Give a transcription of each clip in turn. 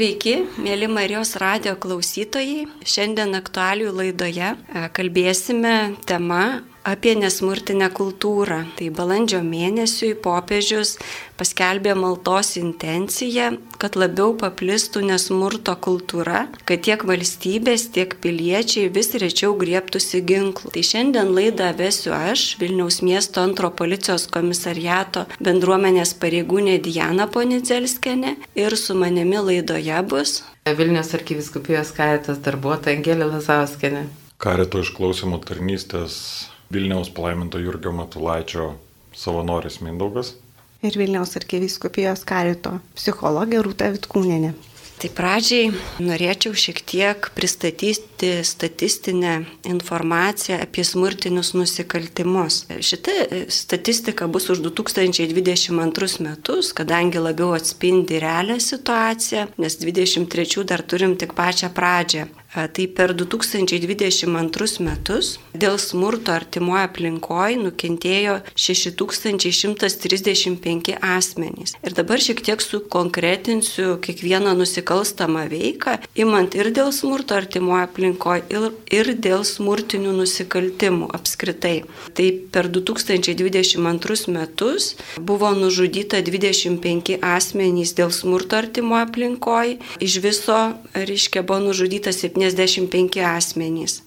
Sveiki, mėly Marijos radio klausytojai. Šiandien aktualių laidoje e, kalbėsime tema apie nesmurtinę kultūrą. Tai balandžio mėnesiui popiežius paskelbė maltos intenciją, kad labiau paplistų nesmurto kultūra, kad tiek valstybės, tiek piliečiai vis rečiau griebtųsi ginklų. Tai šiandien laidą vesiu aš, Vilniaus miesto antro policijos komisariato bendruomenės pareigūnė Diana Ponicelskenė ir su manimi laidoje bus Vilnius arkiviskupijos karitas darbuotoja Angelė Lazauskenė. Karito išklausimo tarnystės Vilniaus palaiminto Jurgio Matulaičio savanoris Mindaugas. Ir Vilniaus arkiviskupijos karito psichologė Rūta Vitkūnenė. Tai pradžiai norėčiau šiek tiek pristatyti statistinę informaciją apie smurtinius nusikaltimus. Šita statistika bus už 2022 metus, kadangi labiau atspindi realią situaciją, nes 23 dar turim tik pačią pradžią. Tai per 2022 metus dėl smurto artimoje aplinkoje nukentėjo 6135 asmenys. Ir dabar šiek tiek sukonkretinsiu kiekvieną nusikalstamą veiką, imant ir dėl smurto artimoje aplinkoje, ir, ir dėl smurtinių nusikaltimų apskritai. Tai per 2022 metus buvo nužudyta 25 asmenys dėl smurto artimoje aplinkoje, iš viso, reiškia, buvo nužudyta 75 asmenys.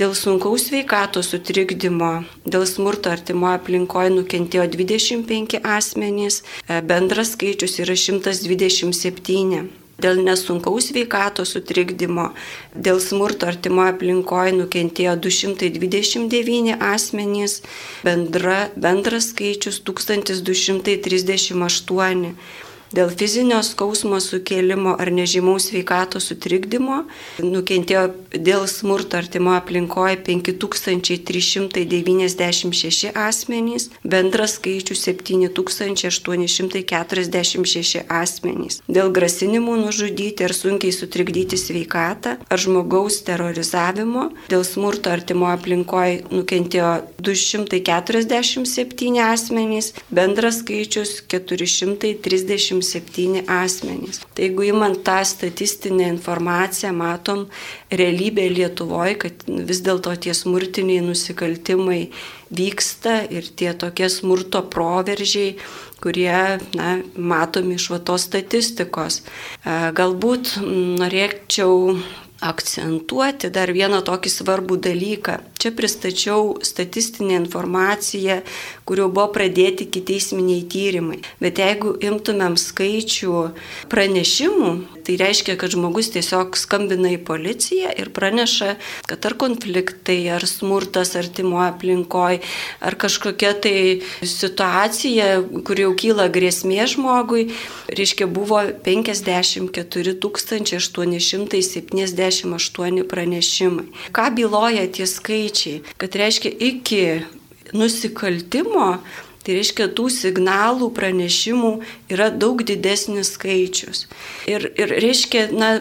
Dėl sunkaus sveikatos sutrikdymo, dėl smurto artimoje aplinkoje nukentėjo 25 asmenys, bendras skaičius yra 127. Dėl nesunkaus veikatos sutrikdymo, dėl smurto artimoje aplinkoje nukentėjo 229 asmenys, bendra, bendras skaičius 1238 dėl fizinio skausmo sukėlimo ar nežymaus sveikatos sutrikdymo nukentėjo dėl smurto artimo aplinkoje 5396 asmenys, bendras skaičius 7846 asmenys. Dėl grasinimų nužudyti ar sunkiai sutrikdyti sveikatą ar žmogaus terorizavimo, dėl smurto artimo aplinkoje nukentėjo 247 asmenys, bendras skaičius 430 27 asmenys. Tai jeigu įmant tą statistinę informaciją, matom realybę Lietuvoje, kad vis dėlto tie smurtiniai nusikaltimai vyksta ir tie tokie smurto proveržiai, kurie na, matomi iš vatos statistikos. Galbūt norėčiau akcentuoti dar vieną tokį svarbų dalyką. Čia pristačiau statistinę informaciją, kurio buvo pradėti kiteisminiai tyrimai. Bet jeigu imtumėm skaičių pranešimų, tai reiškia, kad žmogus tiesiog skambina į policiją ir praneša, kad ar konfliktai, ar smurtas artimoje aplinkoje, ar kažkokia tai situacija, kur jau kyla grėsmė žmogui, reiškia, buvo 54 870 58 pranešimai. Ką byloja tie skaičiai? Kad reiškia iki nusikaltimo Tai reiškia, tų signalų, pranešimų yra daug didesnis skaičius. Ir, ir reiškia, na,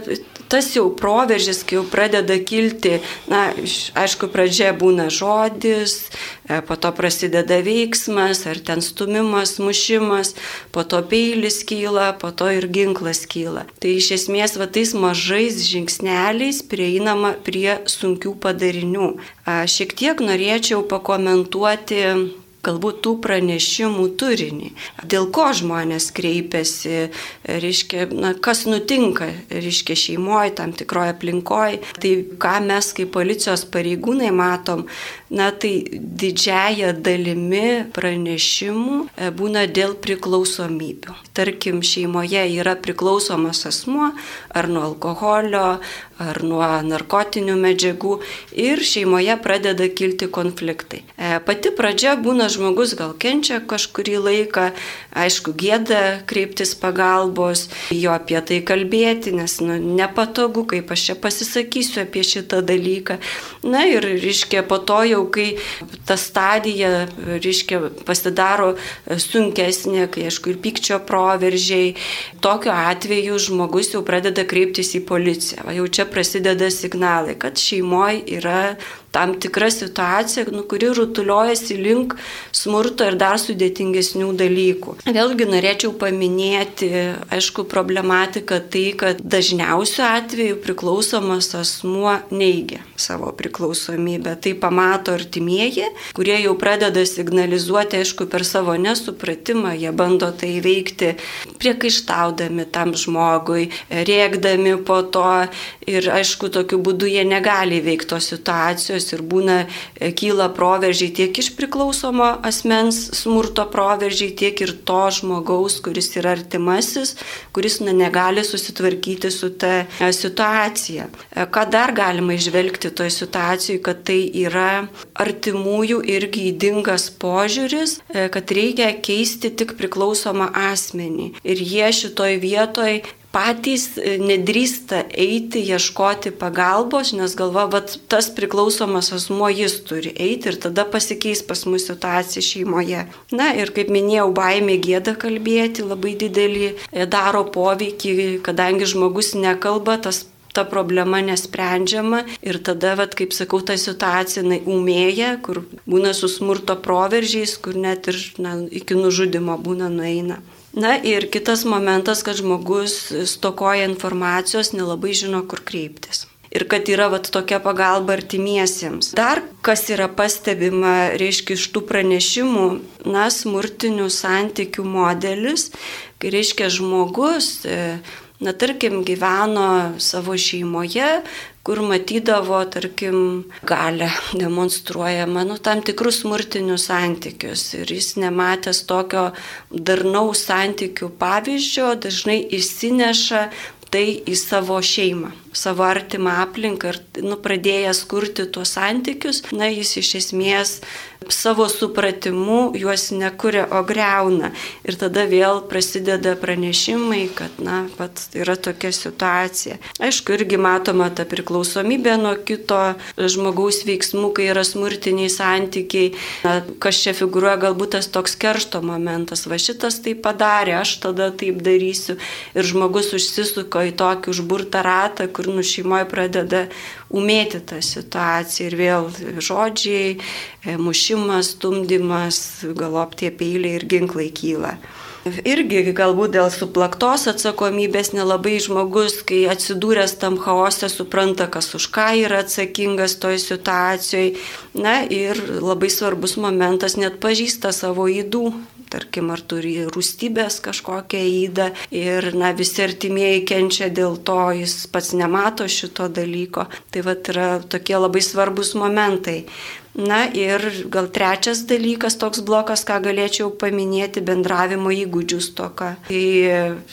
tas jau proveržis, kai jau pradeda kilti, na, aišku, pradžia būna žodis, e, po to prasideda veiksmas, ar ten stumimas, mušimas, po to peilis kyla, po to ir ginklas kyla. Tai iš esmės, va tais mažais žingsneliais prieinama prie sunkių padarinių. Šiek tiek norėčiau pakomentuoti galbūt tų pranešimų turinį, dėl ko žmonės kreipiasi, reiškia, na, kas nutinka, reiškia, šeimoje, tam tikroje aplinkoje. Tai ką mes kaip policijos pareigūnai matom, na, tai didžiaja dalimi pranešimų e, būna dėl priklausomybių. Tarkim, šeimoje yra priklausomas asmuo ar nuo alkoholio, ar nuo narkotinių medžiagų ir šeimoje pradeda kilti konfliktai. E, pati pradžia būna žmogus gal kenčia kažkurį laiką, aišku, gėda kreiptis pagalbos, jo apie tai kalbėti, nes nu, nepatogu, kaip aš čia pasisakysiu apie šitą dalyką. Na ir, reiškia, po to jau, kai ta stadija, reiškia, pasidaro sunkesnė, kai, aišku, ir pykčio proveržiai, tokiu atveju žmogus jau pradeda kreiptis į policiją. Jau čia prasideda signalai, kad šeimoje yra tam tikra situacija, nu, kuri rutuliojasi link smurto ir dar sudėtingesnių dalykų. Vėlgi norėčiau paminėti, aišku, problematiką tai, kad dažniausiu atveju priklausomas asmuo neigia savo priklausomybę. Tai pamato artimieji, kurie jau pradeda signalizuoti, aišku, per savo nesupratimą, jie bando tai veikti priekaištaudami tam žmogui, rėkdami po to ir, aišku, tokiu būdu jie negali veikti tos situacijos ir būna e, kyla proveržiai tiek iš priklausomo asmens smurto proveržiai, tiek ir to žmogaus, kuris yra artimasis, kuris na, negali susitvarkyti su ta e, situacija. E, ką dar galima išvelgti toje situacijoje, kad tai yra artimųjų irgi įdingas požiūris, kad reikia keisti tik priklausomą asmenį. Ir jie šitoj vietoj patys e, nedrįsta eiti, ieškoti pagalbos, nes galva, kad tas priklausomas asmuo jis turi eiti ir tada pasikeis pas mus situacija šeimoje. Na ir kaip minėjau, baimė gėda kalbėti labai didelį e, daro poveikį, kadangi žmogus nekalba, tas ta problema nesprendžiama ir tada, vat, kaip sakau, ta situacija na, umėja, kur būna su smurto proveržiais, kur net ir na, iki nužudimo būna nueina. Na ir kitas momentas, kad žmogus stokoja informacijos, nelabai žino, kur kreiptis ir kad yra vat, tokia pagalba artimiesiems. Dar kas yra pastebima, reiškia, iš tų pranešimų, na, smurtinių santykių modelis, kai reiškia žmogus, e, na, tarkim, gyveno savo šeimoje, kur matydavo, tarkim, galę demonstruojama, nu, tam tikrus smurtinius santykius. Ir jis nematęs tokio darnaus santykių pavyzdžio, dažnai įsineša tai į savo šeimą savo artimą aplinką ir nu, pradėjęs kurti tuos santykius, na, jis iš esmės savo supratimu juos nekuria, o greuna. Ir tada vėl prasideda pranešimai, kad, na, pat yra tokia situacija. Aišku, irgi matoma ta priklausomybė nuo kito žmogaus veiksmų, kai yra smurtiniai santykiai. Na, kas čia figūruoja, galbūt tas toks keršto momentas. Va šitas tai padarė, aš tada taip darysiu. Ir žmogus užsisuko į tokį užburtą ratą, kur kur nu šeimoje pradeda umėti tą situaciją ir vėl žodžiai, e, mušimas, stumdymas, galop tie peiliai ir ginklai kyla. Irgi galbūt dėl suplaktos atsakomybės nelabai žmogus, kai atsidūręs tam chaose, supranta, kas už ką yra atsakingas toj situacijoje. Na ir labai svarbus momentas net pažįsta savo įdų, tarkim, ar turi rūstybės kažkokią įdą ir, na, visi artimieji kenčia dėl to, jis pats nemato šito dalyko. Tai va yra tokie labai svarbus momentai. Na ir gal trečias dalykas, toks blokas, ką galėčiau paminėti, bendravimo įgūdžių stoka. Kai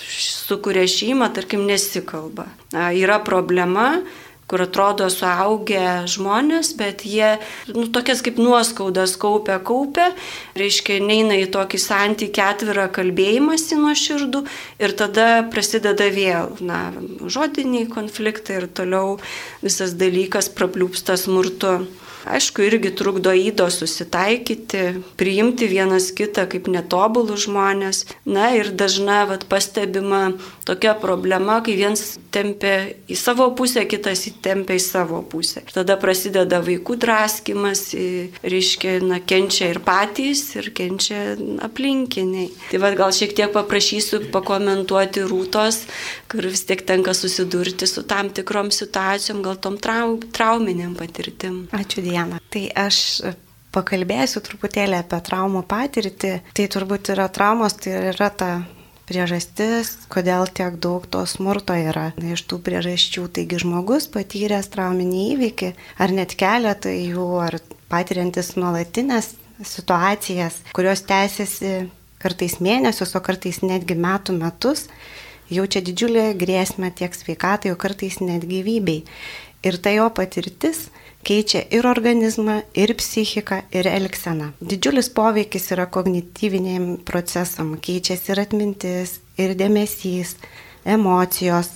sukuria šeimą, tarkim, nesikalba. Na, yra problema, kur atrodo suaugę žmonės, bet jie, nu, tokias kaip nuoskaudas kaupia, kaupia, reiškia, neina į tokį santykį atvirą kalbėjimąsi nuo širdų ir tada prasideda vėl, na, žodiniai konfliktai ir toliau visas dalykas prapliūpsta smurtu. Aišku, irgi trukdo įdo susitaikyti, priimti vienas kitą kaip netobulus žmonės. Na ir dažna vat, pastebima tokia problema, kai vienas tempia į savo pusę, kitas įtempia į savo pusę. Ir tada prasideda vaikų draskimas, reiškia, na, kenčia ir patys, ir kenčia aplinkiniai. Tai vad gal šiek tiek paprašysiu pakomentuoti rūtos, kur vis tiek tenka susidurti su tam tikrom situacijom, gal tom trau, trauminiam patirtim. Ačiū dieną. Tai aš pakalbėsiu truputėlį apie traumų patirtį. Tai turbūt yra traumos, tai yra ta priežastis, kodėl tiek daug to smurto yra. Iš tų priežasčių, taigi žmogus patyręs trauminį įvykį, ar net keletą jų, ar patiriantis nuolatinės situacijas, kurios tęsiasi kartais mėnesius, o kartais netgi metų metus, jaučia didžiulę grėsmę tiek sveikatai, o kartais net gyvybei. Ir ta jo patirtis keičia ir organizmą, ir psichiką, ir elgseną. Didžiulis poveikis yra kognityviniam procesam, keičiasi ir atmintis, ir dėmesys, emocijos,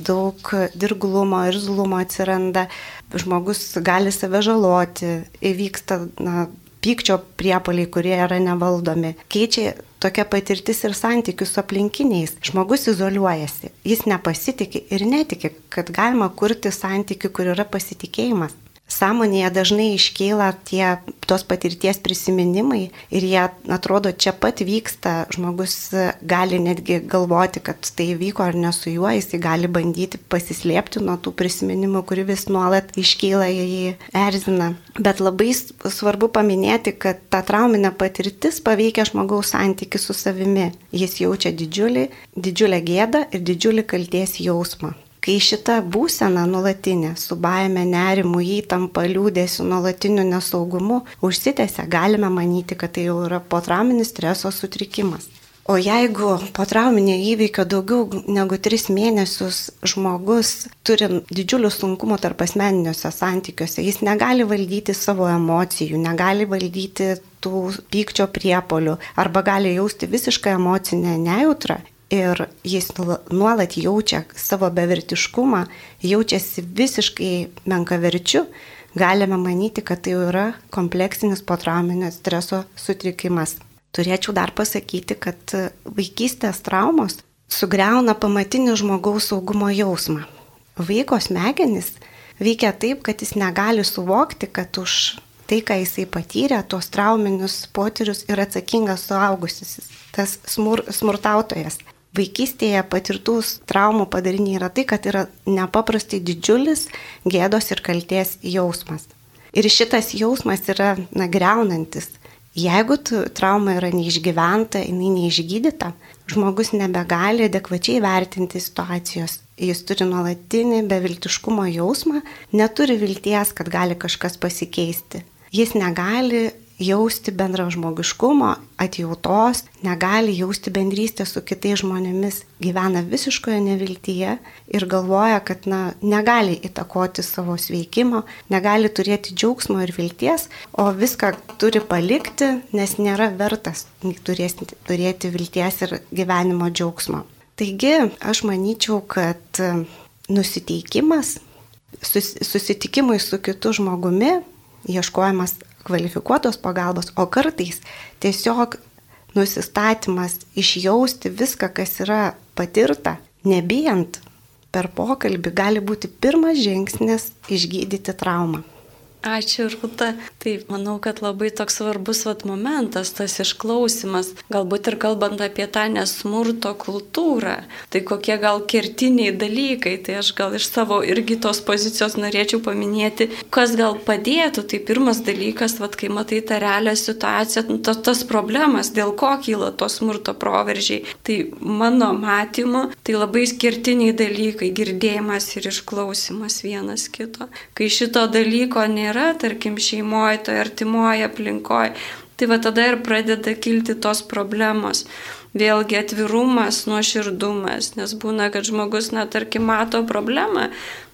daug dirglumo ir zlumo atsiranda, žmogus gali save žaloti, įvyksta na, pykčio priepaliai, kurie yra nevaldomi. Keičia tokia patirtis ir santykius su aplinkiniais. Žmogus izoliuojasi, jis nepasitikė ir netiki, kad galima kurti santykių, kur yra pasitikėjimas. Sąmonėje dažnai iškyla tie tos patirties prisiminimai ir jie atrodo čia pat vyksta, žmogus gali netgi galvoti, kad tai vyko ar ne su juo, jis gali bandyti pasislėpti nuo tų prisiminimų, kuri vis nuolat iškyla, jį erzina. Bet labai svarbu paminėti, kad ta trauminė patirtis paveikia žmogaus santykių su savimi. Jis jaučia didžiulį, didžiulę gėdą ir didžiulį kalties jausmą. Kai šita būsena nuolatinė, su baime, nerimu, įtampa, liūdėsiu, nuolatiniu nesaugumu užsitęsia, galime manyti, kad tai jau yra potrauminis streso sutrikimas. O jeigu po trauminio įvykio daugiau negu tris mėnesius žmogus turi didžiulių sunkumų tarp asmeniniuose santykiuose, jis negali valdyti savo emocijų, negali valdyti tų pykčio priepolių arba gali jausti visišką emocinę nejautrą, ir jis nuolat jaučia savo bevertiškumą, jaučiasi visiškai menkaverčiu, galime manyti, kad tai yra kompleksinis potrauminio streso sutrikimas. Turėčiau dar pasakyti, kad vaikystės traumos sugriauna pamatinį žmogaus saugumo jausmą. Vaiko smegenys veikia taip, kad jis negali suvokti, kad už tai, ką jisai patyrė, tuos trauminius potyrius yra atsakingas suaugusis, tas smur, smurtautojas vaikystėje patirtų traumų padariniai yra tai, kad yra nepaprastai didžiulis gėdos ir kalties jausmas. Ir šitas jausmas yra na, greunantis. Jeigu trauma yra neišgyventa, jinai neišgydyta, žmogus nebegali adekvačiai vertinti situacijos. Jis turi nuolatinį beviltiškumo jausmą, neturi vilties, kad gali kažkas pasikeisti. Jis negali jausti bendražmogiškumo, atjautos, negali jausti bendrystės su kitais žmonėmis, gyvena visiškoje neviltyje ir galvoja, kad na, negali įtakoti savo sveikimo, negali turėti džiaugsmo ir vilties, o viską turi palikti, nes nėra vertas turėti, turėti vilties ir gyvenimo džiaugsmo. Taigi, aš manyčiau, kad nusiteikimas, sus, susitikimui su kitu žmogumi, ieškojimas kvalifikuotos pagalbos, o kartais tiesiog nusistatymas išjausti viską, kas yra patirta, nebijant per pokalbį gali būti pirmas žingsnis išgydyti traumą. Ačiū, Rūta. Taip, manau, kad labai toks svarbus vat, momentas, tas išklausimas, galbūt ir kalbant apie tą nesmurto kultūrą. Tai kokie gal kertiniai dalykai, tai aš gal iš savo irgi tos pozicijos norėčiau paminėti, kas gal padėtų. Tai pirmas dalykas, vat, kai matai tą realią situaciją, nu, tas, tas problemas, dėl ko kyla tos smurto proveržiai. Tai mano matymu, tai labai skirtiniai dalykai - girdėjimas ir išklausimas vienas kito. Kai šito dalyko nėra, nėra, tarkim, šeimoje, toje artimoje aplinkoje, tai va tada ir pradeda kilti tos problemos. Vėlgi atvirumas, nuoširdumas, nes būna, kad žmogus, na, tarkim, mato problemą,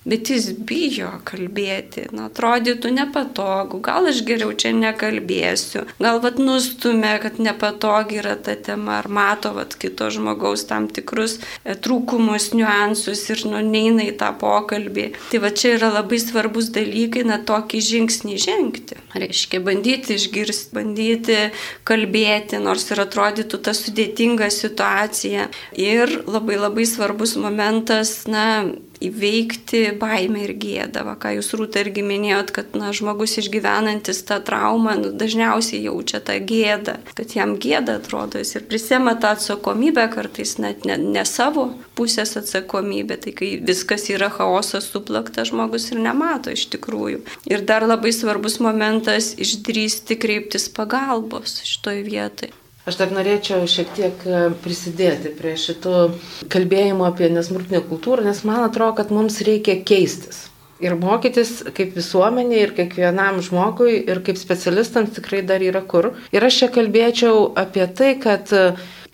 bet jis bijo kalbėti. Na, atrodytų nepatogu, gal aš geriau čia nekalbėsiu, gal vat nustumė, kad nepatogi yra ta tema, ar mato vat kito žmogaus tam tikrus e, trūkumus, niuansus ir nu neina į tą pokalbį. Tai va čia yra labai svarbus dalykai, na, tokį žingsnį žengti. Reiškia, bandyti išgirsti, bandyti kalbėti, nors ir atrodytų ta sudėtinga situacija. Ir labai labai svarbus momentas, na, įveikti baimę ir gėdą. Va, ką jūs rūta irgi minėjot, kad na, žmogus išgyvenantis tą traumą nu, dažniausiai jaučia tą gėdą, kad jam gėda atrodo, jis ir prisėma tą atsakomybę, kartais net ne, ne savo pusės atsakomybę, tai kai viskas yra chaosas suplakta, žmogus ir nemato iš tikrųjų. Ir dar labai svarbus momentas išdrysti kreiptis pagalbos šitoj vietoj. Aš dar norėčiau šiek tiek e, prisidėti prie šito kalbėjimo apie nesmurtinę kultūrą, nes man atrodo, kad mums reikia keistis. Ir mokytis kaip visuomenė, ir kiekvienam žmogui, ir kaip specialistams tikrai dar yra kur. Ir aš čia kalbėčiau apie tai, kad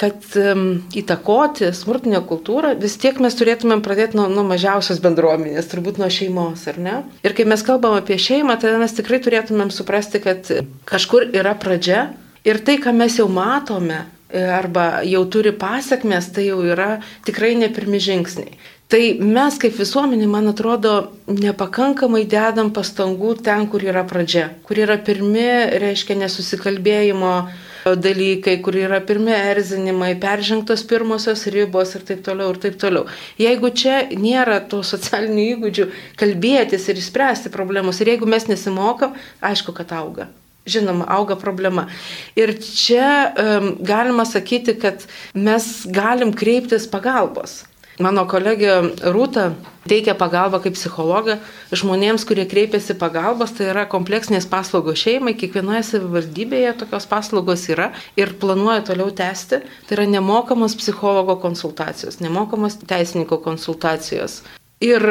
kad um, įtakoti smurtinę kultūrą, vis tiek mes turėtumėm pradėti nuo, nuo mažiausios bendruomenės, turbūt nuo šeimos, ar ne? Ir kai mes kalbam apie šeimą, tada mes tikrai turėtumėm suprasti, kad kažkur yra pradžia, Ir tai, ką mes jau matome e, arba jau turi pasiekmes, tai jau yra tikrai ne pirmi žingsniai. Tai mes kaip visuomenė, man atrodo, nepakankamai dedam pastangų ten, kur yra pradžia, kur yra pirmi, reiškia, nesusikalbėjimo dalykai, kur yra pirmie erzinimai, peržengtos pirmosios ribos ir taip toliau ir taip toliau. Jeigu čia nėra tų socialinių įgūdžių kalbėtis ir išspręsti problemus ir jeigu mes nesimokam, aišku, kad auga. Žinoma, auga problema. Ir čia um, galima sakyti, kad mes galim kreiptis pagalbos. Mano kolegė Rūta teikia pagalbą kaip psichologą žmonėms, kurie kreipiasi pagalbos, tai yra kompleksinės paslaugos šeimai, kiekvienoje savivaldybėje tokios paslaugos yra ir planuoja toliau tęsti. Tai yra nemokamos psichologo konsultacijos, nemokamos teisininko konsultacijos. Ir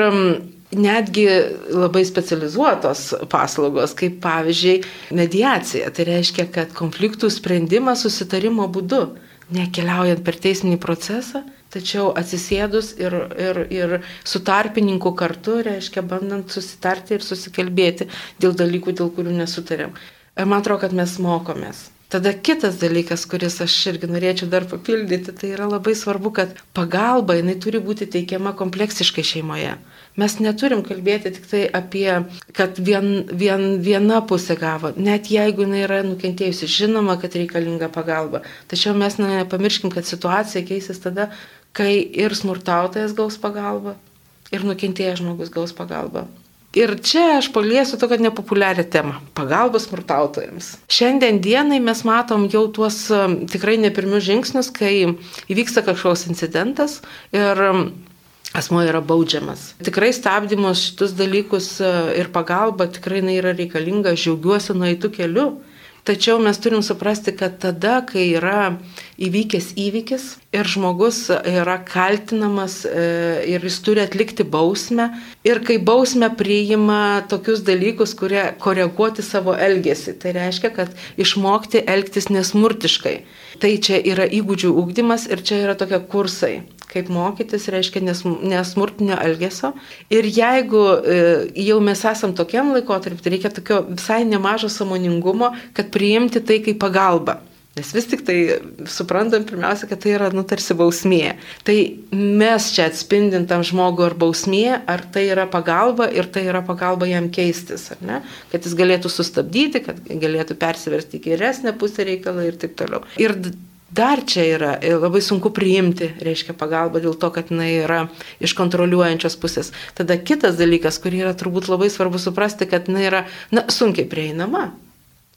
netgi labai specializuotos paslaugos, kaip pavyzdžiui mediacija. Tai reiškia, kad konfliktų sprendimas susitarimo būdu, nekeliaujant per teisminį procesą, tačiau atsisėdus ir, ir, ir su tarpininku kartu, reiškia, bandant susitarti ir susikalbėti dėl dalykų, dėl kurių nesutarėm. Ir man atrodo, kad mes mokomės. Tada kitas dalykas, kuris aš irgi norėčiau dar papildyti, tai yra labai svarbu, kad pagalba jinai turi būti teikiama kompleksiškai šeimoje. Mes neturim kalbėti tik tai apie, kad vien, vien, viena pusė gavo, net jeigu jinai yra nukentėjusi, žinoma, kad reikalinga pagalba. Tačiau mes nepamirškim, kad situacija keisis tada, kai ir smurtautojas gaus pagalbą, ir nukentėjęs žmogus gaus pagalbą. Ir čia aš paliesiu tokią nepopuliarią temą - pagalbą smurtautojams. Šiandien dienai mes matom jau tuos tikrai ne pirmius žingsnius, kai įvyksta kažkoks incidentas ir asmo yra baudžiamas. Tikrai stabdymus šitus dalykus e, ir pagalba tikrai yra reikalinga, žiaugiuosi nueitų keliu. Tačiau mes turim suprasti, kad tada, kai yra įvykęs įvykis ir žmogus yra kaltinamas e, ir jis turi atlikti bausmę ir kai bausmę priima tokius dalykus, kurie koreguoti savo elgesį, tai reiškia, kad išmokti elgtis nesmurtiškai. Tai čia yra įgūdžių ūkdymas ir čia yra tokie kursai kaip mokytis, reiškia nesmurtinio elgesio. Ir jeigu e, jau mes esam tokiam laikotarpiu, tai reikia tokio visai nemažo samoningumo, kad priimti tai kaip pagalba. Nes vis tik tai suprantam pirmiausia, kad tai yra nu tarsi bausmė. Tai mes čia atspindintam žmogų ar bausmė, ar tai yra pagalba ir tai yra pagalba jam keistis, ar ne? Kad jis galėtų sustabdyti, kad galėtų persiversti į geresnę pusę reikalą ir taip toliau. Ir dar čia yra e, labai sunku priimti, reiškia, pagalbą dėl to, kad jinai yra iš kontroliuojančios pusės. Tada kitas dalykas, kurį yra turbūt labai svarbu suprasti, kad jinai yra, na, sunkiai prieinama.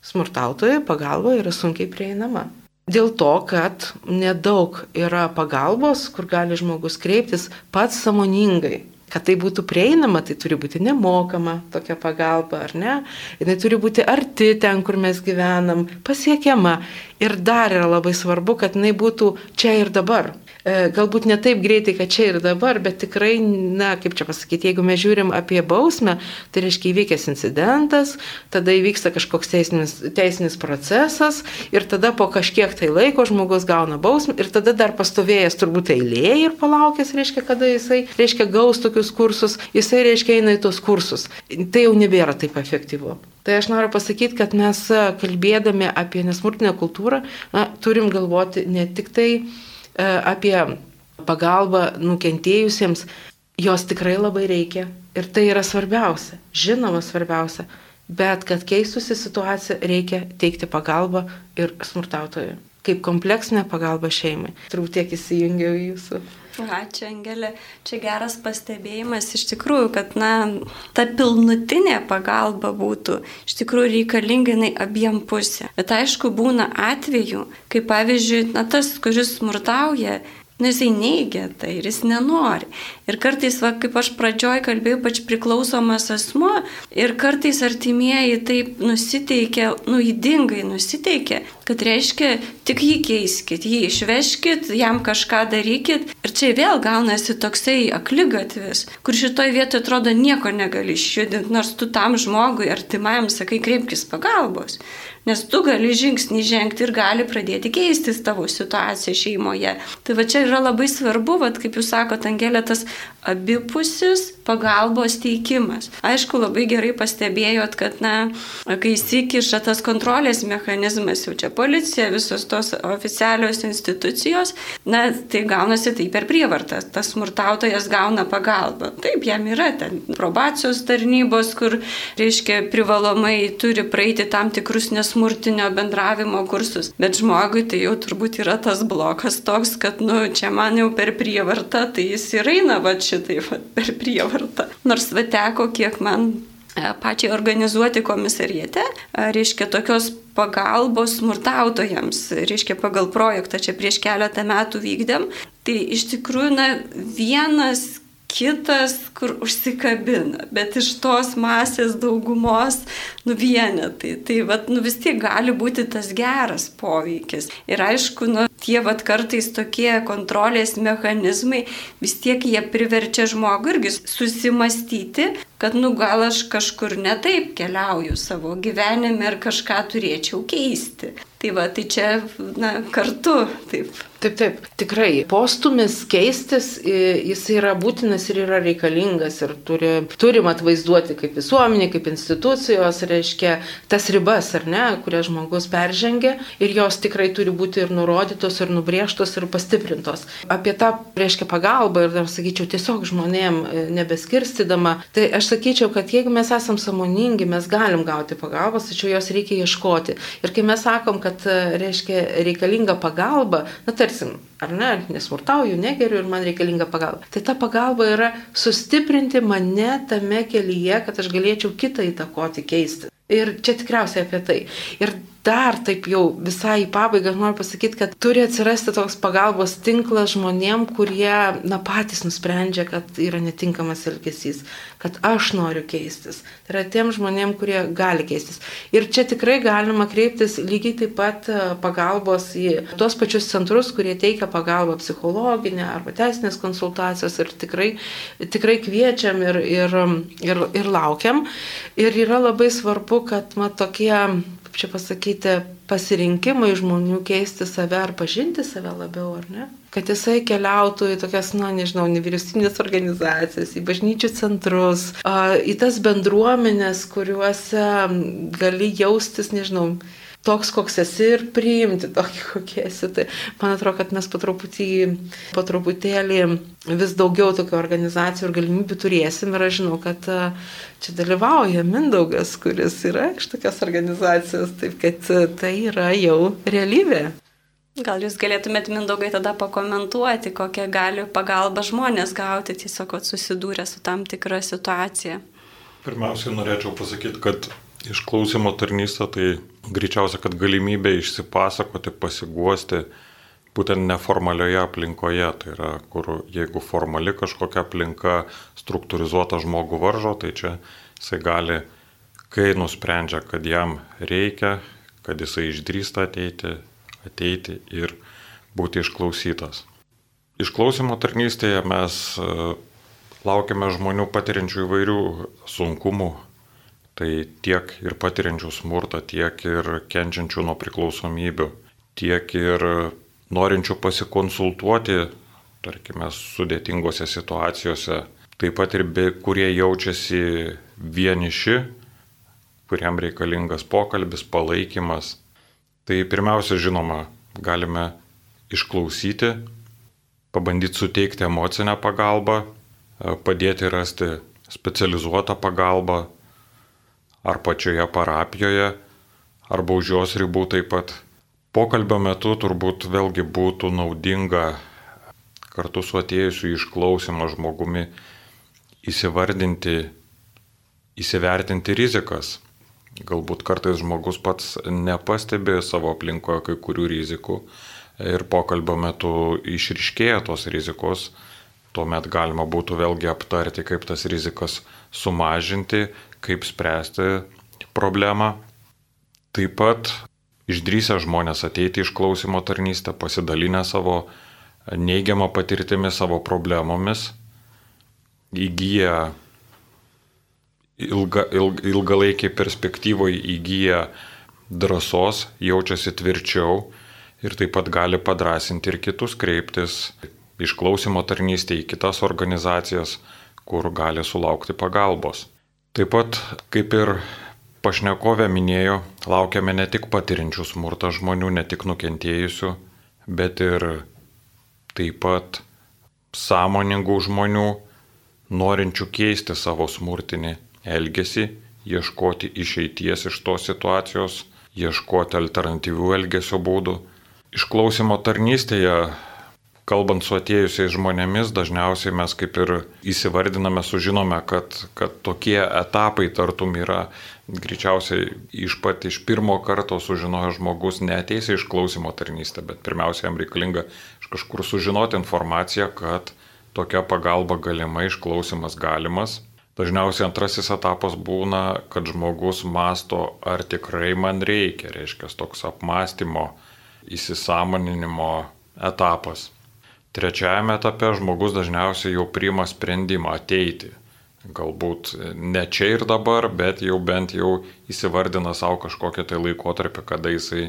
Smurtautojai pagalba yra sunkiai prieinama. Dėl to, kad nedaug yra pagalbos, kur gali žmogus kreiptis pats samoningai kad tai būtų prieinama, tai turi būti nemokama tokia pagalba, ar ne? Jis turi būti arti ten, kur mes gyvenam, pasiekiama. Ir dar yra labai svarbu, kad jinai būtų čia ir dabar. E, galbūt ne taip greitai, kad čia ir dabar, bet tikrai, na, kaip čia pasakyti, jeigu mes žiūrim apie bausmę, tai reiškia įvykęs incidentas, tada įvyksta kažkoks teisinis, teisinis procesas ir tada po kažkiek tai laiko žmogus gauna bausmę ir tada dar pastovėjęs turbūt eilėje ir palaukęs, reiškia, kada jisai, reiškia, gaus tokius kursus, jisai, reiškia, eina į tos kursus. Tai jau nebėra taip efektyvu. Tai aš noriu pasakyti, kad mes kalbėdami apie nesmurtinę kultūrą, na, turim galvoti ne tik tai E, apie pagalbą nukentėjusiems, jos tikrai labai reikia. Ir tai yra svarbiausia, žinoma svarbiausia. Bet kad keistųsi situacija, reikia teikti pagalbą ir smurtautojui. Kaip kompleksinė pagalba šeimai. Turbūt tiek įsijungiau į jūsų. Ačiū, Angelė. Čia geras pastebėjimas iš tikrųjų, kad, na, ta pilnutinė pagalba būtų iš tikrųjų reikalinga jinai abiem pusė. Bet aišku, būna atvejų, kai pavyzdžiui, na, tas, kuris smurtauja, Nu, jisai neigia tai ir jis nenori. Ir kartais, va, kaip aš pradžioj kalbėjau, pač priklausomas asmo, ir kartais artimieji taip nusiteikia, nuidingai nusiteikia, kad reiškia, tik jį keiskit, jį išveškit, jam kažką darykit. Ir čia vėl gaunasi toksai aklygatvis, kur šitoj vietoje atrodo nieko negali išjudinti, nors tu tam žmogui artimajam sakai, kreipkis pagalbos. Nes tu gali žingsnį žengti ir gali pradėti keistis tavo situacija šeimoje. Tai va čia yra labai svarbu, va, kaip jūs sakote, Angelė, tas abipusis pagalbos teikimas. Aišku, labai gerai pastebėjot, kad, na, kai įsikiša tas kontrolės mechanizmas, jau čia policija, visos tos oficialios institucijos, na, tai gaunasi tai per prievartą. Tas smurtautojas gauna pagalbą. Taip, jam yra ten probacijos tarnybos, kur, reiškia, privalomai turi praeiti tam tikrus nesmurtinio bendravimo kursus. Bet žmogui tai jau turbūt yra tas blokas toks, kad, nu, čia man jau per prievartą, tai jis ir eina va šitai va, per prievartą. Nors va teko, kiek man pačiai organizuoti komisariete, e, reiškia tokios pagalbos smurtautojams, reiškia pagal projektą čia prieš keletą metų vykdėm. Tai iš tikrųjų, na, vienas kitas, kur užsikabina, bet iš tos masės daugumos nuvienė. Tai, tai vat, nu, vis tiek gali būti tas geras poveikis. Ir aišku, nu, tie vat, kartais tokie kontrolės mechanizmai vis tiek jie priverčia žmogų irgi susimastyti, kad nu gal aš kažkur netaip keliauju savo gyvenime ir kažką turėčiau keisti. Tai va, tai čia na, kartu taip Taip, taip, tikrai. Postumis keistis, jis yra būtinas ir yra reikalingas ir turi, turim atvaizduoti kaip visuomenė, kaip institucijos, reiškia tas ribas, ar ne, kurias žmogus peržengia ir jos tikrai turi būti ir nurodytos, ir nubrėžtos, ir pastiprintos. Apie tą, reiškia, pagalbą ir dar sakyčiau, tiesiog žmonėm e, nebeskirstydama, tai aš sakyčiau, kad jeigu mes esam samoningi, mes galim gauti pagalbos, tačiau jos reikia ieškoti. Ir kai mes sakom, kad, e, reiškia, reikalinga pagalba, na tarsi tarsim, ar ne, nesmurtauju, negeriu ir man reikalinga pagalba. Tai ta pagalba yra sustiprinti mane tame kelyje, kad aš galėčiau kitą įtakoti, keisti. Ir čia tikriausiai apie tai. Ir dar taip jau visai į pabaigą noriu pasakyti, kad turi atsirasti toks pagalbos tinklas žmonėm, kurie, na, patys nusprendžia, kad yra netinkamas elgesys, kad aš noriu keistis. Tai yra tiem žmonėm, kurie gali keistis. Ir čia tikrai galima kreiptis lygiai taip pat e, pagalbos į tuos pačius centrus, kurie teikia pagalbą psichologinę arba teisinės konsultacijos ir tikrai, tikrai kviečiam ir, ir, ir, ir laukiam. Ir yra labai svarbu, kad, ma, tokie kaip čia pasakyti, pasirinkimai žmonių keisti save ar pažinti save labiau, ar ne? Kad jisai keliautų į tokias, na, nežinau, nevyriausybinės organizacijas, į bažnyčių centrus, į tas bendruomenės, kuriuose gali jaustis, nežinau, toks, koks esi ir priimti tokį, kokie esi. Tai man atrodo, kad mes po truputį, po truputėlį vis daugiau tokių organizacijų ir galimybių turėsim ir aš žinau, kad e, čia dalyvauja Mindaugas, kuris yra iš tokios organizacijos, taip kad e, tai yra jau realybė. Gal jūs galėtumėt Mindaugai tada pakomentuoti, kokią gali pagalbą žmonės gauti, tiesiog susidūrę su tam tikra situacija. Pirmiausia, norėčiau pasakyti, kad Išklausimo tarnystė tai greičiausia, kad galimybė išsipasakoti, pasiguosti būtent neformalioje aplinkoje. Tai yra, kur jeigu formali kažkokia aplinka struktūrizuota žmogų varžo, tai čia jisai gali, kai nusprendžia, kad jam reikia, kad jisai išdrįsta ateiti, ateiti ir būti išklausytas. Išklausimo tarnystėje mes e, laukiame žmonių patiriančių įvairių sunkumų, Tai tiek ir patiriančių smurtą, tiek ir kenčiančių nuo priklausomybių, tiek ir norinčių pasikonsultuoti, tarkime, sudėtingose situacijose, taip pat ir be, kurie jaučiasi vieniši, kuriam reikalingas pokalbis, palaikymas. Tai pirmiausia, žinoma, galime išklausyti, pabandyti suteikti emocinę pagalbą, padėti rasti specializuotą pagalbą, ar pačioje parapijoje, arba už jos ribų taip pat. Pokalbio metu turbūt vėlgi būtų naudinga kartu su atėjusiu išklausimo žmogumi įsivardinti, įsivertinti rizikas. Galbūt kartais žmogus pats nepastebi savo aplinkoje kai kurių rizikų ir pokalbio metu išriškėja tos rizikos, tuomet galima būtų vėlgi aptarti, kaip tas rizikas sumažinti, kaip spręsti problemą. Taip pat išdrysę žmonės ateiti iš klausimo tarnystę, pasidalinę savo neigiamą patirtimį, savo problemomis, įgyja ilga, ilg, ilgalaikiai perspektyvoje įgyja drąsos, jaučiasi tvirčiau ir taip pat gali padrasinti ir kitus kreiptis išklausimo tarnystė į kitas organizacijas, kur gali sulaukti pagalbos. Taip pat, kaip ir pašnekovė minėjo, laukiame ne tik patirinčių smurtą žmonių, ne tik nukentėjusių, bet ir taip pat sąmoningų žmonių, norinčių keisti savo smurtinį elgesį, ieškoti išeities iš tos situacijos, ieškoti alternatyvių elgesio būdų. Išklausimo tarnystėje kalbant su atėjusiais žmonėmis, dažniausiai mes kaip ir įsivardiname, sužinome, kad, kad tokie etapai tartum yra greičiausiai iš pat iš pirmo karto sužinojo žmogus neteis į išklausimo tarnystę, bet pirmiausia jam reikalinga iš kažkur sužinoti informaciją, kad tokia pagalba galima, išklausimas galimas. Dažniausiai antrasis etapas būna, kad žmogus masto, ar tikrai man reikia, reiškia toks apmąstymo, įsisamoninimo etapas. Trečiajame etape žmogus dažniausiai jau priima sprendimą ateiti. Galbūt ne čia ir dabar, bet jau bent jau įsivardina savo kažkokią tai laikotarpį, kada jisai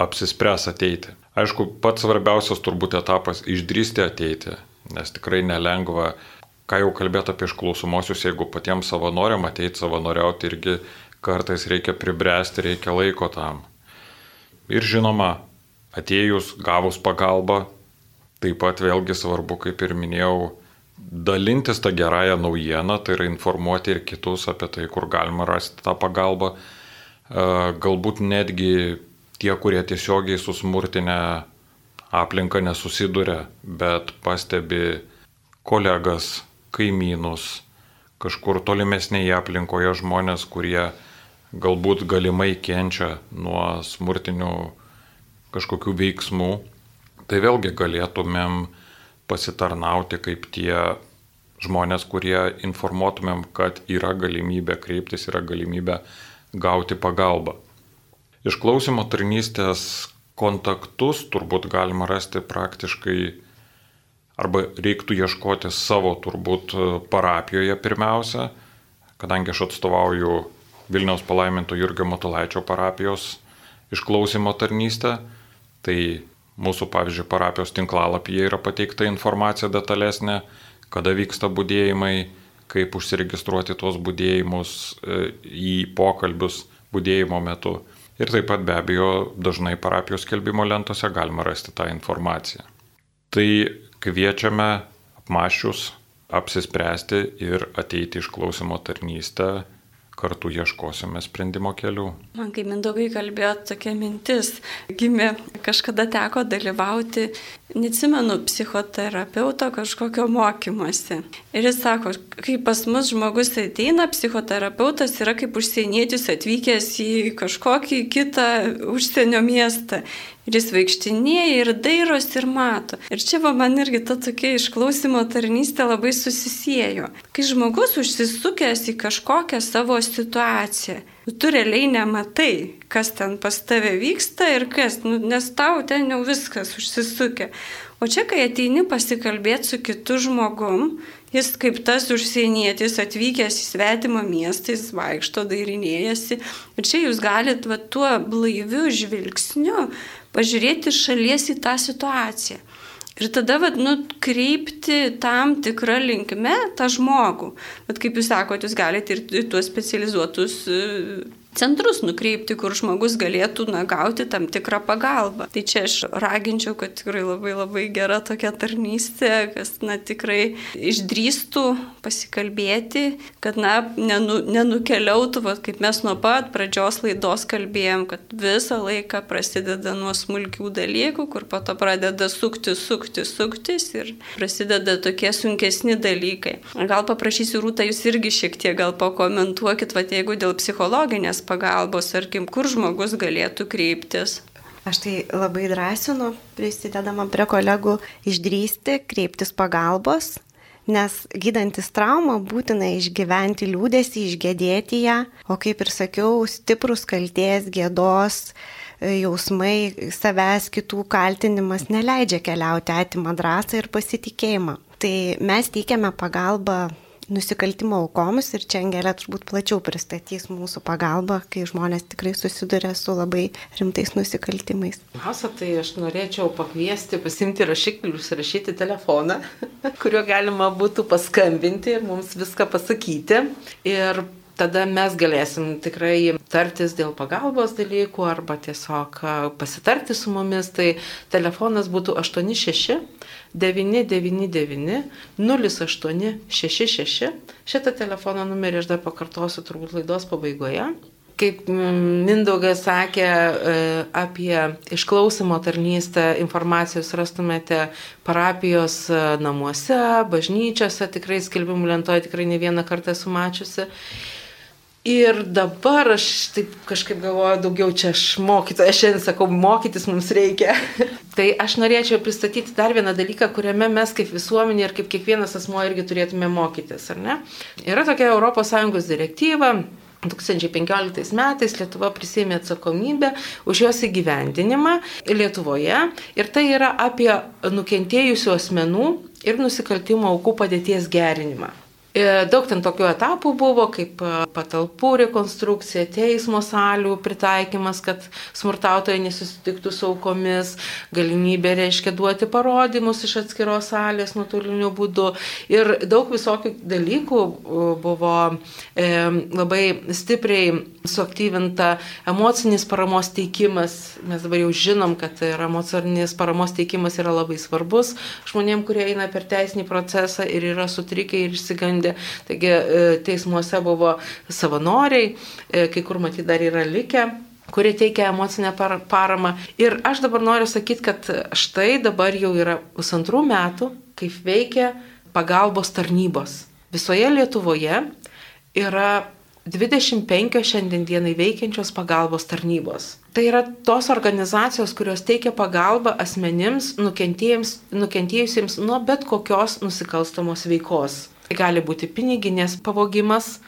apsispręs ateiti. Aišku, pats svarbiausias turbūt etapas - išdrysti ateiti, nes tikrai nelengva, ką jau kalbėti apie išklausomosius, jeigu patiems savanoriam ateiti savanoriauti irgi kartais reikia pribręsti, reikia laiko tam. Ir žinoma, atėjus, gavus pagalbą, Taip pat vėlgi svarbu, kaip ir minėjau, dalintis tą gerąją naujieną, tai yra informuoti ir kitus apie tai, kur galima rasti tą pagalbą. E, galbūt netgi tie, kurie tiesiogiai su smurtinė aplinka nesusiduria, bet pastebi kolegas, kaimynus, kažkur tolimesnėje aplinkoje žmonės, kurie galbūt galimai kenčia nuo smurtinių kažkokių veiksmų Tai vėlgi galėtumėm pasitarnauti kaip tie žmonės, kurie informuotumėm, kad yra galimybė kreiptis, yra galimybė gauti pagalbą. Išklausimo tarnystės kontaktus turbūt galima rasti praktiškai arba reiktų ieškoti savo turbūt parapijoje pirmiausia, kadangi aš atstovauju Vilniaus palaiminto Jurgio Matulaičio parapijos išklausimo tarnystę, tai Mūsų, pavyzdžiui, parapijos tinklalapyje yra pateikta informacija detalesnė, kada vyksta būdėjimai, kaip užsiregistruoti tuos būdėjimus e, į pokalbius būdėjimo metu. Ir taip pat be abejo dažnai parapijos skelbimo lentose galima rasti tą informaciją. Tai kviečiame apmašius apsispręsti ir ateiti išklausimo tarnystę kartu ieškosime sprendimo kelių. Man kai Mindaugai kalbėjo, tokia mintis gimė, kažkada teko dalyvauti, neatsimenu, psichoterapeuto kažkokio mokymosi. Ir jis sako, kai pas mus žmogus ateina, psichoterapeutas yra kaip užsienietis atvykęs į kažkokį kitą užsienio miestą. Ir jis vaikštinėja ir dairos ir mato. Ir čia va man irgi ta tokia išklausimo tarnystė labai susisiejo. Kai žmogus užsisukęs į kažkokią savo situaciją, tu realiai nematai, kas ten pas tave vyksta ir kas, nu, nes tau ten jau viskas užsisukę. O čia, kai ateini pasikalbėti su kitu žmogum, jis kaip tas užsienietis atvykęs į svetimą miestą, jis vaikšto, dairinėjasi. Ir čia jūs galite va, tuo blaiviu žvilgsniu pažiūrėti šalies į tą situaciją. Ir tada, vad, nu, kreipti tam tikrą linkme tą žmogų. Bet kaip jūs sakote, jūs galite ir tuos specializuotus centrus nukreipti, kur žmogus galėtų na, gauti tam tikrą pagalbą. Tai čia aš raginčiau, kad tikrai labai labai gera tokia tarnystė, kas na, tikrai išdrįstų pasikalbėti, kad na, nenu, nenukeliautų, va, kaip mes nuo pat pradžios laidos kalbėjom, kad visą laiką prasideda nuo smulkių dalykų, kur po to pradeda sukti, sukti, suktis ir prasideda tokie sunkesni dalykai. Gal paprašysiu Rūtą, jūs irgi šiek tiek gal pakomentuokit, va, jeigu dėl psichologinės pagalbos, tarkim, kur žmogus galėtų kreiptis. Aš tai labai drąsinu, prisidedama prie kolegų, išdrysti, kreiptis pagalbos, nes gydantis traumą būtina išgyventi liūdėsi, išgėdėti ją, o kaip ir sakiau, stiprus kalties, gėdos, jausmai, savęs kitų kaltinimas neleidžia keliauti, atima drąsą ir pasitikėjimą. Tai mes teikiame pagalbą nusikaltimo aukoms ir čia Angelė turbūt plačiau pristatys mūsų pagalbą, kai žmonės tikrai susiduria su labai rimtais nusikaltimais. Pirmiausia, tai aš norėčiau pakviesti, pasimti rašiklius, rašyti telefoną, kuriuo galima būtų paskambinti ir mums viską pasakyti. Ir tada mes galėsim tikrai tartis dėl pagalbos dalykų arba tiesiog pasitarti su mumis. Tai telefonas būtų 86 999 0866. Šitą telefono numerį aš dar pakartosiu turbūt laidos pabaigoje. Kaip Mindaugas sakė e, apie išklausimo tarnystę, informacijos rastumėte parapijos e, namuose, bažnyčiose, tikrai skelbimų lentoje tikrai ne vieną kartą esu mačiusi. Ir dabar aš taip kažkaip galvoju, daugiau čia aš mokytoja, šiandien sakau, mokytis mums reikia. tai aš norėčiau pristatyti dar vieną dalyką, kuriame mes kaip visuomenė ir kaip kiekvienas asmo irgi turėtume mokytis, ar ne? Yra tokia ES direktyva. 2015 metais Lietuva prisėmė atsakomybę už jos įgyvendinimą Lietuvoje ir tai yra apie nukentėjusių asmenų ir nusikaltimo aukų padėties gerinimą. E, daug ten tokių etapų buvo, kaip e, patalpų rekonstrukcija, teismo salių pritaikymas, kad smurtautojai nesusitiktų su aukomis, galimybė reiškia duoti parodymus iš atskiros salės nuotoliniu būdu. Ir daug visokių dalykų e, buvo e, labai stipriai suaktyvinta emocinis paramos teikimas. Mes dabar jau žinom, kad ir emocinis paramos teikimas yra labai svarbus žmonėm, kurie eina per teisinį procesą ir yra sutrikę ir išsigandę skundė. Taigi e, teismuose buvo savanoriai, e, kai kur matyt dar yra likę kurie teikia emocinę paramą. Ir aš dabar noriu sakyti, kad štai dabar jau yra pusantrų metų, kaip veikia pagalbos tarnybos. Visoje Lietuvoje yra 25 šiandienai veikiančios pagalbos tarnybos. Tai yra tos organizacijos, kurios teikia pagalbą asmenims nukentėjusiems nuo bet kokios nusikalstamos veikos. Tai gali būti piniginės pavogimas,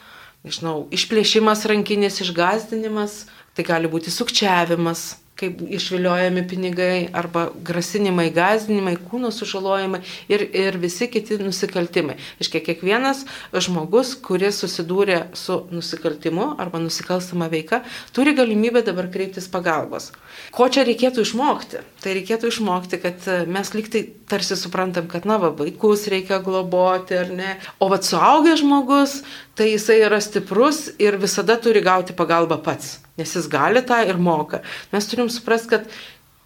nežinau, išplėšimas rankinės, išgazdinimas, tai gali būti sukčiavimas, kaip išviliojami pinigai arba grasinimai, gazdinimai, kūno sužalojimai ir, ir visi kiti nusikaltimai. Iškia, kiekvienas žmogus, kuris susidūrė su nusikaltimu arba nusikalstama veika, turi galimybę dabar kreiptis pagalbos. Ko čia reikėtų išmokti? Tai reikėtų išmokti, kad mes liktai tarsi suprantam, kad, na, va, vaikus reikia globoti ar ne, o va, suaugęs žmogus, tai jisai yra stiprus ir visada turi gauti pagalbą pats nes jis gali tą ir moka. Mes turim suprasti, kad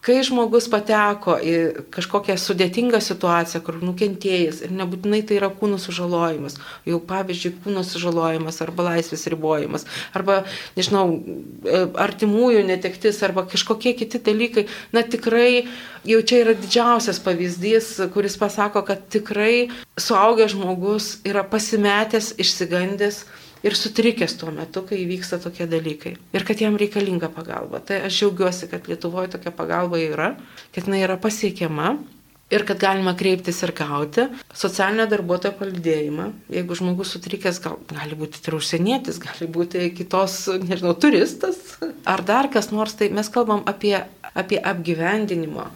kai žmogus pateko į kažkokią sudėtingą situaciją, kur nukentėjęs ir nebūtinai tai yra kūno sužalojimas, jau pavyzdžiui, kūno sužalojimas arba laisvės ribojimas, arba, nežinau, e, artimųjų netektis arba kažkokie kiti dalykai, na tikrai jau čia yra didžiausias pavyzdys, kuris pasako, kad tikrai suaugęs žmogus yra pasimetęs, išsigandęs ir sutrikęs tuo metu, kai įvyksta tokie dalykai. Ir kad jam reikalinga pagalba. Tai aš džiaugiuosi, kad Lietuvoje tokia pagalba yra, kad jinai yra pasiekiama. Ir kad galima kreiptis ir gauti socialinio darbuotojo palidėjimą. Jeigu žmogus sutrikęs, gal, gali būti ir užsienietis, gali būti kitos, nežinau, turistas. Ar dar kas nors, tai mes kalbam apie, apie apgyvendinimo.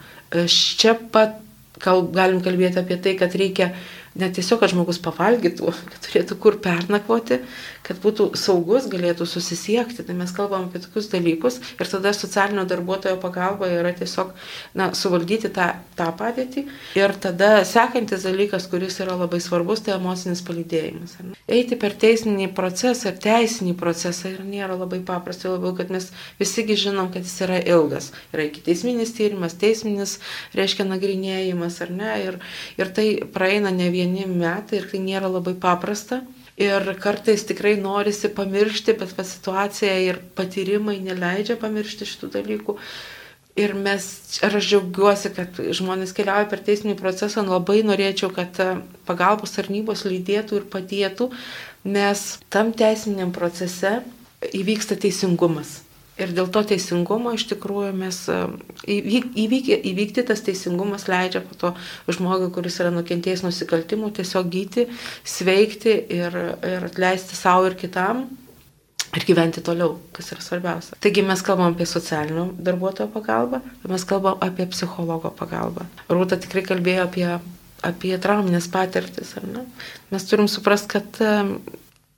Čia pat kal, galim kalbėti apie tai, kad reikia ne tiesiog, kad žmogus pavalgytų, kad turėtų kur pernakvoti, kad būtų saugus, galėtų susisiekti. Tai mes kalbam apie tokius dalykus ir tada socialinio darbuotojo pagalba yra tiesiog na, suvaldyti tą, tą padėtį. Ir tada sekantis dalykas, kuris yra labai svarbus, tai emocinis palydėjimas. Eiti per teisinį procesą ir teisinį procesą ir nėra labai paprasta, labiau, kad mes visigi žinom, kad jis yra ilgas. Yra iki teisminis tyrimas, teisminis reiškia nagrinėjimas ar ne. Ir, ir tai praeina ne vien vieni metai ir tai nėra labai paprasta. Ir kartais tikrai norisi pamiršti, bet pa situacija ir patyrimai neleidžia pamiršti šitų dalykų. Ir mes, ir aš džiaugiuosi, kad žmonės keliauja per teisinį procesą, labai norėčiau, kad e, pagalbos tarnybos lydėtų ir padėtų, nes tam teisiniam procese įvyksta teisingumas. Ir dėl to teisingumo iš tikrųjų mes e, įvyk, įvykti tas teisingumas leidžia po to žmogui, kuris yra nukentėjęs nusikaltimų, tiesiog gyti, sveikti ir, ir atleisti savo ir kitam ir gyventi toliau, kas yra svarbiausia. Taigi mes kalbam apie socialinio darbuotojo pagalbą, mes kalbam apie psichologo pagalbą. Rūta tikrai kalbėjo apie, apie trauminės patirtis, ar ne? Mes turim suprasti, kad e,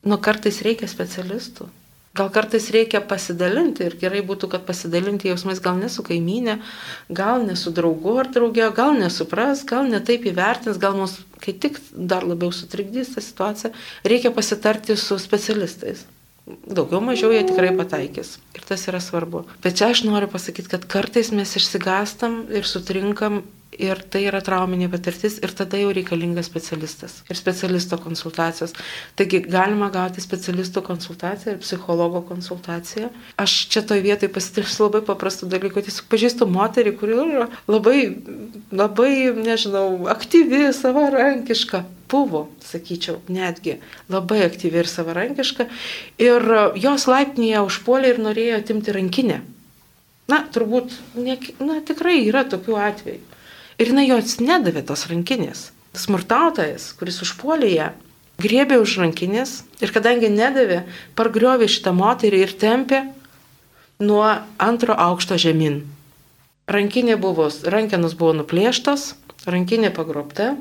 nu kartais reikia specialistų Gal kartais reikia pasidalinti ir gerai būtų, kad pasidalinti jausmais gal ne su kaiminė, gal ne su draugu ar draugė, gal nesupras, gal netaip įvertins, gal mus kai tik dar labiau sutrikdys tą situaciją. Reikia pasitarti su specialistais. Daugiau mažiau jie tikrai pataikys. Ir tas yra svarbu. Bet čia aš noriu pasakyti, kad kartais mes išsigastam ir sutrinkam ir tai yra trauminė patirtis ir tada jau reikalingas specialistas ir specialisto konsultacijos. Taigi galima gauti specialisto konsultaciją ir psichologo konsultaciją. Aš čia toje vietoje pasitirsiu labai paprastų dalykų. Tiesiog pažįstu moterį, kuri yra labai, labai, nežinau, aktyvi, savarankiška. Buvo, sakyčiau, netgi labai aktyvi ir savarankiška. Ir jos laiptinėje užpuolė ir norėjo atimti rankinę. Na, turbūt, ne, na, tikrai yra tokių atvejų. Ir jinai jos nedavė tos rankinės. Smurtautojas, kuris užpuolė ją, griebė už rankinės ir kadangi nedavė, pargriovė šitą moterį ir tempė nuo antro aukšto žemyn. Rankinė buvo, rankenos buvo nuplėštos, rankinė pagrobta.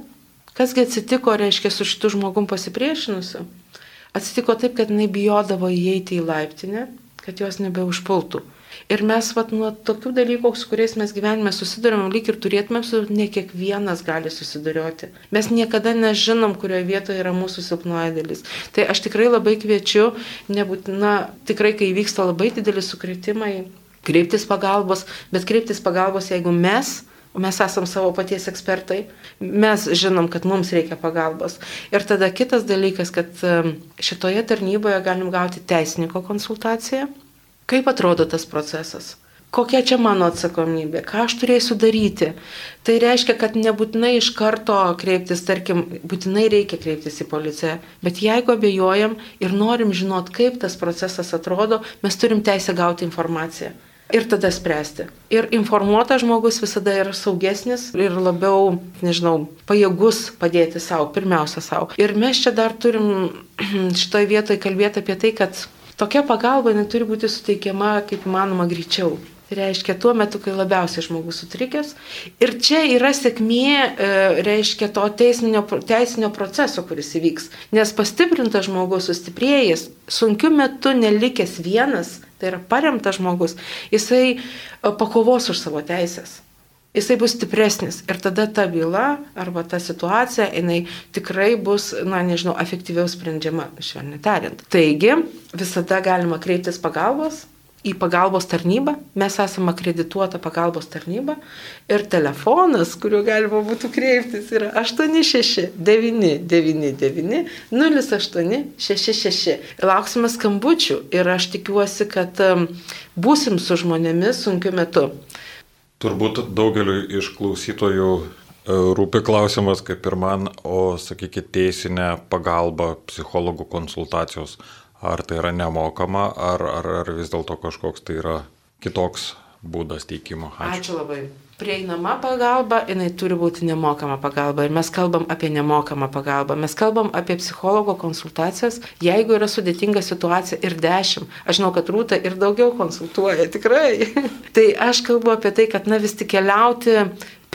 Kasgi atsitiko, reiškia, su šitu žmogum pasipriešinusiu? Atsitiko taip, kad jinai bijodavo įeiti į laiptinę, kad jos nebeužpultų. Ir mes vat, nuo tokių dalykų, su kuriais mes gyvenime susidurėm, lyg ir turėtumėm, su ne kiekvienas gali susidurioti. Mes niekada nežinom, kurioje vietoje yra mūsų silpnoji dalis. Tai aš tikrai labai kviečiu, nebūtina, tikrai kai vyksta labai didelis sukretimai, kreiptis pagalbos, bet kreiptis pagalbos, jeigu mes mes esam savo paties ekspertai, mes žinom, kad mums reikia pagalbos. Ir tada kitas dalykas, kad šitoje tarnyboje galim gauti teisininko konsultaciją, Kaip atrodo tas procesas? Kokia čia mano atsakomybė? Ką aš turėsiu daryti? Tai reiškia, kad nebūtinai iš karto kreiptis, tarkim, būtinai reikia kreiptis į policiją, bet jeigu abejojam ir norim žinot, kaip tas procesas atrodo, mes turim teisę gauti informaciją. Ir tada spręsti. Ir informuotas žmogus visada yra saugesnis ir labiau, nežinau, pajėgus padėti savo, pirmiausia savo. Ir mes čia dar turim šitoje vietoje kalbėti apie tai, kad Tokia pagalba neturi būti suteikiama kaip įmanoma greičiau. Tai reiškia tuo metu, kai labiausiai žmogus sutrikęs. Ir čia yra sėkmė, e, reiškia, to teisinio, teisinio proceso, kuris įvyks. Nes pastiprintas žmogus, sustiprėjęs, sunkiu metu nelikęs vienas, tai yra paremtas žmogus, jisai e, pakovos už savo teisės jisai bus stipresnis ir tada ta byla arba ta situacija, jinai tikrai bus, na nežinau, efektyviau sprendžiama, švelniai tariant. Taigi, visada galima kreiptis pagalbos į pagalbos tarnybą, mes esame akredituota pagalbos tarnyba ir telefonas, kuriuo galima būtų kreiptis, yra 86999 0866. Lauksime skambučių ir aš tikiuosi, kad um, būsim su žmonėmis sunkiu metu. Turbūt daugeliu iš klausytojų e, rūpi klausimas, kaip ir man, o sakykite, teisinė pagalba, psichologų konsultacijos, ar tai yra nemokama, ar, ar, ar vis dėlto kažkoks tai yra kitoks būdas teikimo. Ačiū, Ačiū labai prieinama pagalba, jinai turi būti nemokama pagalba. Ir mes kalbam apie nemokamą pagalbą. Mes kalbam apie psichologo konsultacijas, jeigu yra sudėtinga situacija ir dešimt. Aš žinau, kad rūta ir daugiau konsultuoja, tikrai. tai aš kalbu apie tai, kad na vis tik keliauti,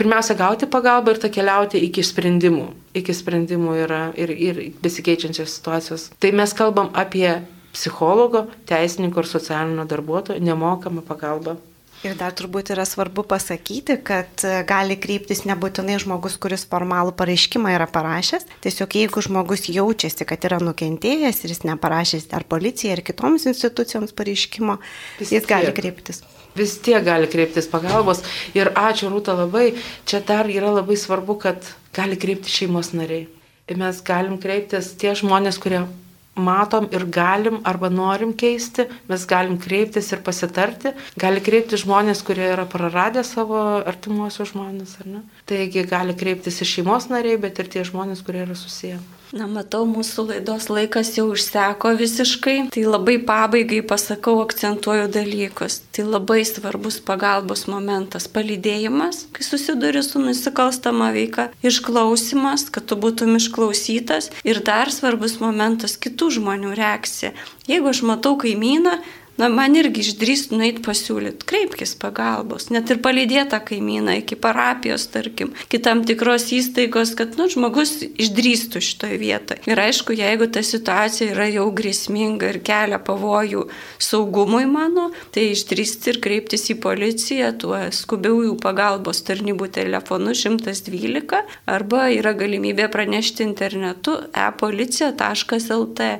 pirmiausia gauti pagalbą ir ta keliauti iki sprendimų. Iki sprendimų yra ir, ir besikeičiančios situacijos. Tai mes kalbam apie psichologo, teisininko ir socialinio darbuotojo nemokamą pagalbą Ir dar turbūt yra svarbu pasakyti, kad e, gali kreiptis nebūtinai žmogus, kuris formalų pareiškimą yra parašęs. Tiesiog jeigu žmogus jaučiasi, kad yra nukentėjęs ir jis neparašęs ar policijai, ar kitoms institucijoms pareiškimo, jis tiek. gali kreiptis. Vis tiek gali kreiptis pagalbos. Ir ačiū Rūta labai, čia dar yra labai svarbu, kad gali kreiptis šeimos nariai. Ir mes galim kreiptis tie žmonės, kurie matom ir galim arba norim keisti, mes galim kreiptis ir pasitarti. Gali kreiptis žmonės, kurie yra praradę savo artimuosius žmonės, ar ne? Taigi gali kreiptis ir šeimos nariai, bet ir tie žmonės, kurie yra susiję. Na, matau, mūsų laidos laikas jau užseko visiškai. Tai labai pabaigai pasakau, akcentuoju dalykus. Tai labai svarbus pagalbos momentas - palydėjimas, kai susiduri su nusikalstama veika, išklausimas, kad tu būtum išklausytas ir dar svarbus momentas - kitų žmonių reakcija. Jeigu aš matau kaimyną, na, man irgi išdrįstų nueiti pasiūlyti, kreipkis pagalbos, net ir palydėta kaimyną iki parapijos, tarkim, kitam tikros įstaigos, kad, nu, žmogus išdrįstų šitoje vietoje. Ir aišku, jeigu ta situacija yra jau grėsminga ir kelia pavojų saugumui mano, tai išdrįsti ir kreiptis į policiją tuo skubiųjų pagalbos tarnybų telefonu 112 arba yra galimybė pranešti internetu e-policija.lt.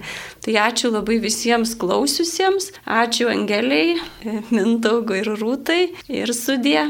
Tai ačiū labai visiems klausiusiems, ačiū Angeliai, Mindaugui ir Rūtai ir sudė.